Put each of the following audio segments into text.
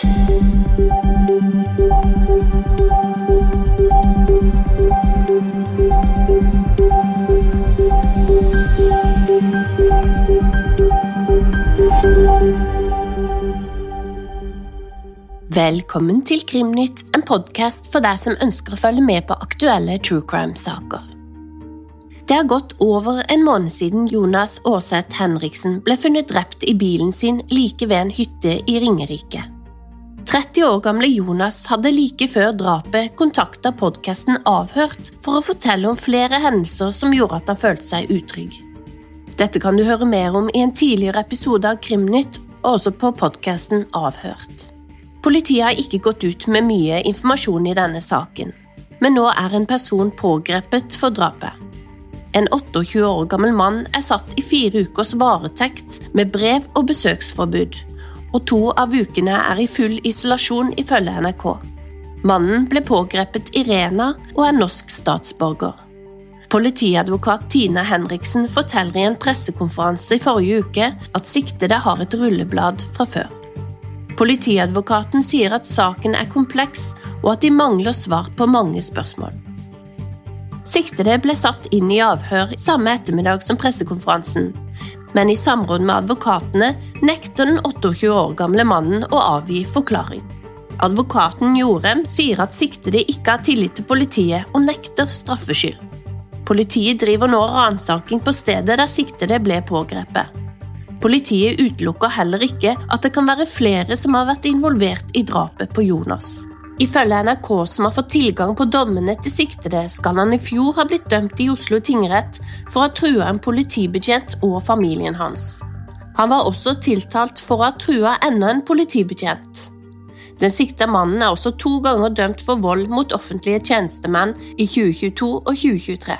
Velkommen til Krimnytt, en podkast for deg som ønsker å følge med på aktuelle true crime-saker. Det har gått over en måned siden Jonas Aarseth Henriksen ble funnet drept i bilen sin like ved en hytte i Ringerike. 30 år gamle Jonas hadde like før drapet kontakta podkasten Avhørt for å fortelle om flere hendelser som gjorde at han følte seg utrygg. Dette kan du høre mer om i en tidligere episode av Krimnytt, og også på podkasten Avhørt. Politiet har ikke gått ut med mye informasjon i denne saken, men nå er en person pågrepet for drapet. En 28 år gammel mann er satt i fire ukers varetekt med brev og besøksforbud, og to av ukene er i full isolasjon, ifølge NRK. Mannen ble pågrepet i Rena og er norsk statsborger. Politiadvokat Tina Henriksen forteller i en pressekonferanse i forrige uke at siktede har et rulleblad fra før. Politiadvokaten sier at saken er kompleks, og at de mangler svar på mange spørsmål. Siktede ble satt inn i avhør samme ettermiddag som pressekonferansen, men i samråd med advokatene nekter den 28 år gamle mannen å avgi forklaring. Advokaten Jorem sier at siktede ikke har tillit til politiet og nekter straffskyld. Politiet driver nå ransaking på stedet der siktede ble pågrepet. Politiet utelukker heller ikke at det kan være flere som har vært involvert i drapet på Jonas. Ifølge NRK, som har fått tilgang på dommene til siktede, skal han i fjor ha blitt dømt i Oslo tingrett for å ha trua en politibetjent og familien hans. Han var også tiltalt for å ha trua enda en politibetjent. Den sikta mannen er også to ganger dømt for vold mot offentlige tjenestemenn i 2022 og 2023.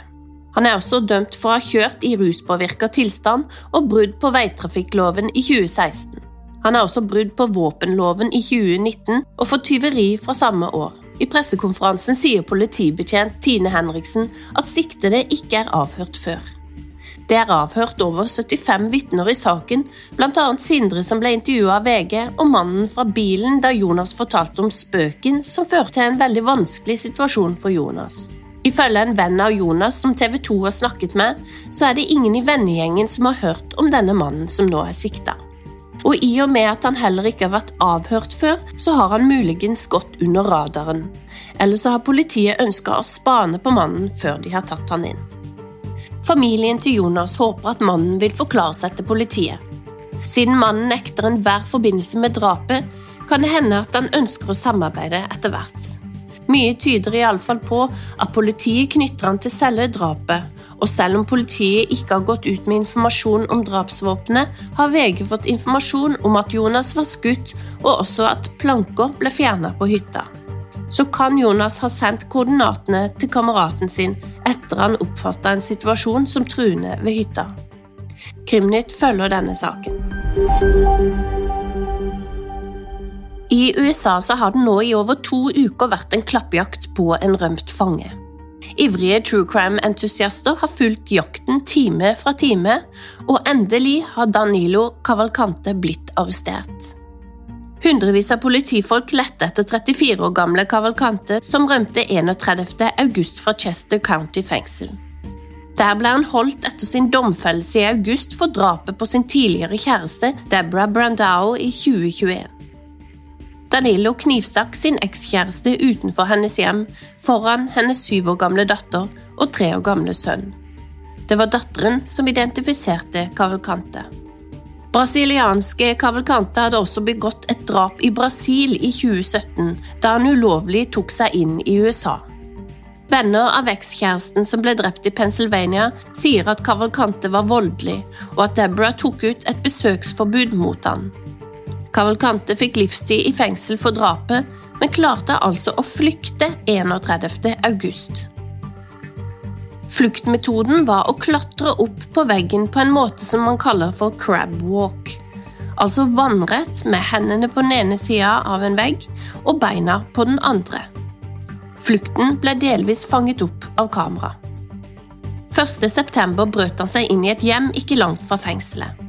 Han er også dømt for å ha kjørt i ruspåvirka tilstand og brudd på veitrafikkloven i 2016. Han er også brudd på våpenloven i 2019 og for tyveri fra samme år. I pressekonferansen sier politibetjent Tine Henriksen at siktede ikke er avhørt før. Det er avhørt over 75 vitner i saken, bl.a. Sindre som ble intervjua av VG, og mannen fra bilen da Jonas fortalte om spøken som førte til en veldig vanskelig situasjon for Jonas. Ifølge en venn av Jonas som TV 2 har snakket med, så er det ingen i vennegjengen som har hørt om denne mannen som nå er sikta. Og i og med at han heller ikke har vært avhørt før, så har han muligens gått under radaren. Eller så har politiet ønska å spane på mannen før de har tatt han inn. Familien til Jonas håper at mannen vil forklare seg til politiet. Siden mannen nekter enhver forbindelse med drapet, kan det hende at han ønsker å samarbeide etter hvert. Mye tyder iallfall på at politiet knytter han til selve drapet, og selv om politiet ikke har gått ut med informasjon om drapsvåpenet, har VG fått informasjon om at Jonas var skutt, og også at planker ble fjernet på hytta. Så kan Jonas ha sendt koordinatene til kameraten sin etter han oppfatta en situasjon som truende ved hytta. Krimnytt følger denne saken. I USA har det nå i over to uker vært en klappjakt på en rømt fange. Ivrige true crime-entusiaster har fulgt jakten time fra time, og endelig har Danilo Cavalcante blitt arrestert. Hundrevis av politifolk lette etter 34 år gamle Cavalcante, som rømte 31. august fra Chester County fengsel. Der ble han holdt etter sin domfellelse i august for drapet på sin tidligere kjæreste Deborah Brandao i 2021. Danilo knivstakk sin ekskjæreste utenfor hennes hjem foran hennes syv år gamle datter og tre år gamle sønn. Det var datteren som identifiserte Cavalcante. Brasilianske Cavalcante hadde også begått et drap i Brasil i 2017, da han ulovlig tok seg inn i USA. Venner av ekskjæresten som ble drept i Pennsylvania, sier at Cavalcante var voldelig, og at Deborah tok ut et besøksforbud mot han. Cavalcante fikk livstid i fengsel for drapet, men klarte altså å flykte 31. august. Fluktmetoden var å klatre opp på veggen på en måte som man kaller for crab walk, altså vannrett med hendene på den ene sida av en vegg og beina på den andre. Flukten ble delvis fanget opp av kamera. 1.9 brøt han seg inn i et hjem ikke langt fra fengselet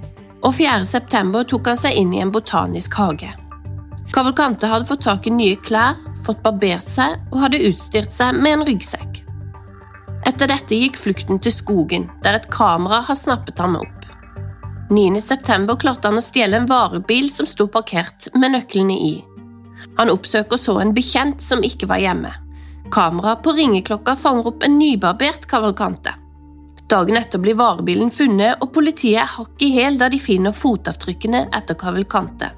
og 4. september tok han seg inn i en botanisk hage. Kavalkante hadde fått tak i nye klær, fått barbert seg og hadde utstyrt seg med en ryggsekk. Etter dette gikk flukten til skogen, der et kamera har snappet ham opp. 9.9 klarte han å stjele en varebil som sto parkert med nøklene i. Han oppsøker så en bekjent som ikke var hjemme. Kamera på ringeklokka fanger opp en nybarbert Cavalcante. Dagen etter blir varebilen funnet, og politiet er hakk i hæl da de finner fotavtrykkene etter Cavalcante.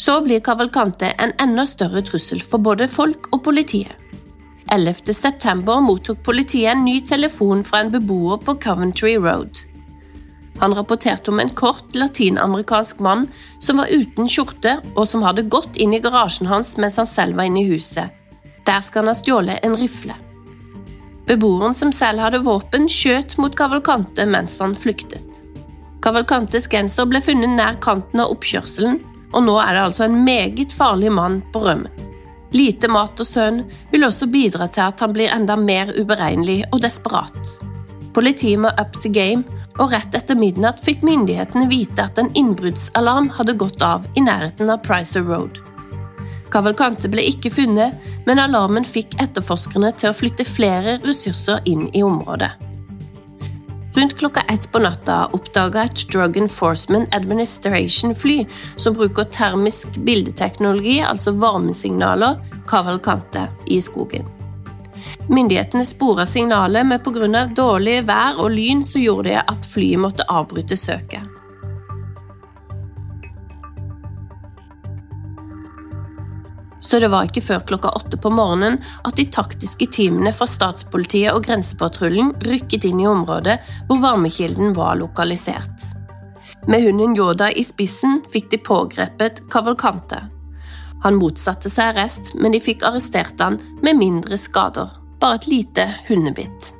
Så blir Cavalcante en enda større trussel for både folk og politiet. 11.9 mottok politiet en ny telefon fra en beboer på Coventry Road. Han rapporterte om en kort latinamerikansk mann som var uten skjorte, og som hadde gått inn i garasjen hans mens han selv var inne i huset. Der skal han ha stjålet en rifle. Beboeren som selv hadde våpen, skjøt mot Cavalcante mens han flyktet. Cavalcantes genser ble funnet nær kanten av oppkjørselen, og nå er det altså en meget farlig mann på rømmen. Lite mat og søvn vil også bidra til at han blir enda mer uberegnelig og desperat. Politiet må up to game, og rett etter midnatt fikk myndighetene vite at en innbruddsalarm hadde gått av i nærheten av Pricer Road. Cavalcante ble ikke funnet, men alarmen fikk etterforskerne til å flytte flere ressurser inn i området. Rundt klokka ett på natta oppdaga et Drug Enforcement Administration-fly som bruker termisk bildeteknologi, altså varmesignaler, Cavalcante i skogen. Myndighetene spora signalet, men pga. dårlig vær og lyn så gjorde det at flyet måtte avbryte søket. Så det var ikke før klokka åtte på morgenen at de taktiske teamene fra statspolitiet og Grensepatruljen rykket inn i området hvor varmekilden var lokalisert. Med hunden Yoda i spissen fikk de pågrepet Cavalcante. Han motsatte seg arrest, men de fikk arrestert han med mindre skader, bare et lite hundebitt.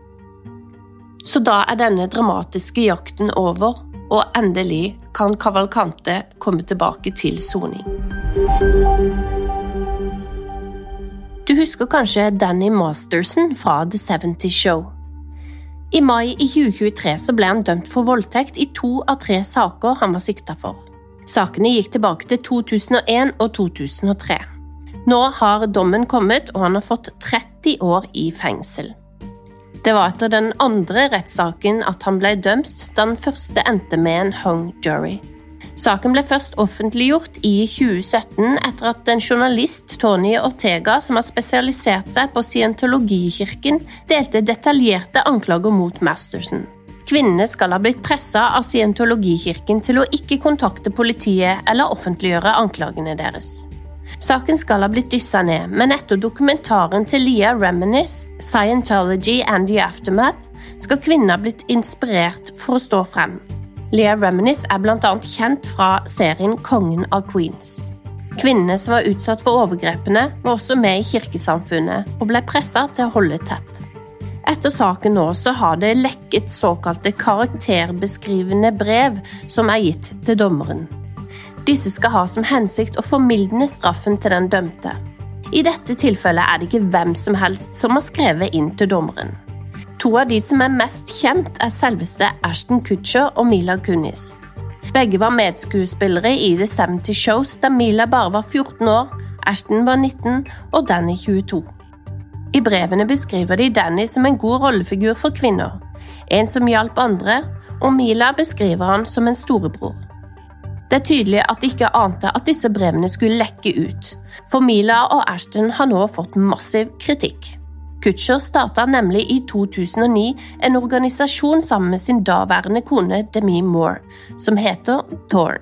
Så da er denne dramatiske jakten over, og endelig kan Cavalcante komme tilbake til soning. Du husker kanskje Danny Masterson fra The 70 Show. I mai i 2023 så ble han dømt for voldtekt i to av tre saker han var sikta for. Sakene gikk tilbake til 2001 og 2003. Nå har dommen kommet, og han har fått 30 år i fengsel. Det var etter den andre rettssaken at han ble dømt, da den første endte med en hung jury. Saken ble først offentliggjort i 2017 etter at en journalist, Tony Ortega, som har spesialisert seg på scientologikirken, delte detaljerte anklager mot Masterson. Kvinnene skal ha blitt pressa av scientologikirken til å ikke kontakte politiet eller offentliggjøre anklagene deres. Saken skal ha blitt dyssa ned, men etter dokumentaren til Leah Reminis, 'Scientology and the Aftermath', skal kvinnen ha blitt inspirert for å stå frem. Leah Reminis er bl.a. kjent fra serien Kongen av Queens. Kvinnene som var utsatt for overgrepene, var også med i kirkesamfunnet og ble pressa til å holde tett. Etter saken nå så har det lekket såkalte karakterbeskrivende brev som er gitt til dommeren. Disse skal ha som hensikt å formildne straffen til den dømte. I dette tilfellet er det ikke hvem som helst som har skrevet inn til dommeren. To av de som er mest kjent, er selveste Ashton Kutcher og Mila Kunis. Begge var medskuespillere i The 70 Shows da Mila bare var 14 år, Ashton var 19 og Danny 22. I brevene beskriver de Danny som en god rollefigur for kvinner, en som hjalp andre, og Mila beskriver han som en storebror. Det er tydelig at de ikke ante at disse brevene skulle lekke ut, for Mila og Ashton har nå fått massiv kritikk. Kutcher starta nemlig i 2009 en organisasjon sammen med sin daværende kone Demi Moore, som heter Thorn.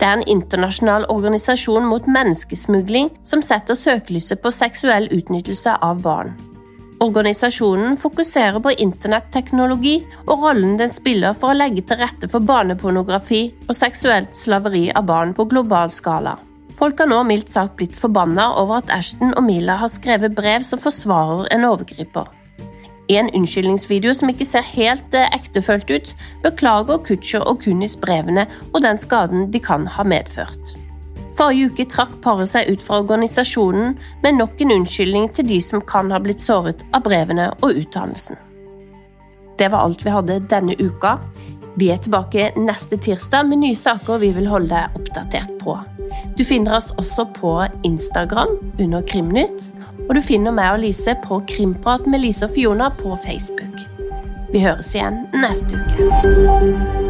Det er en internasjonal organisasjon mot menneskesmugling som setter søkelyset på seksuell utnyttelse av barn. Organisasjonen fokuserer på internetteknologi og rollen den spiller for å legge til rette for barnepornografi og seksuelt slaveri av barn på global skala. Folk har nå mildt sagt blitt forbanna over at Ashton og Mila har skrevet brev som forsvarer en overgriper. I en unnskyldningsvideo som ikke ser helt eh, ektefølt ut, beklager Kutcher og Kunis brevene og den skaden de kan ha medført. Forrige uke trakk paret seg ut fra organisasjonen med nok en unnskyldning til de som kan ha blitt såret av brevene og utdannelsen. Det var alt vi hadde denne uka. Vi er tilbake neste tirsdag med nye saker vi vil holde deg oppdatert på. Du finner oss også på Instagram under Krimnytt, og du finner meg og Lise på Krimprat med Lise og Fiona på Facebook. Vi høres igjen neste uke.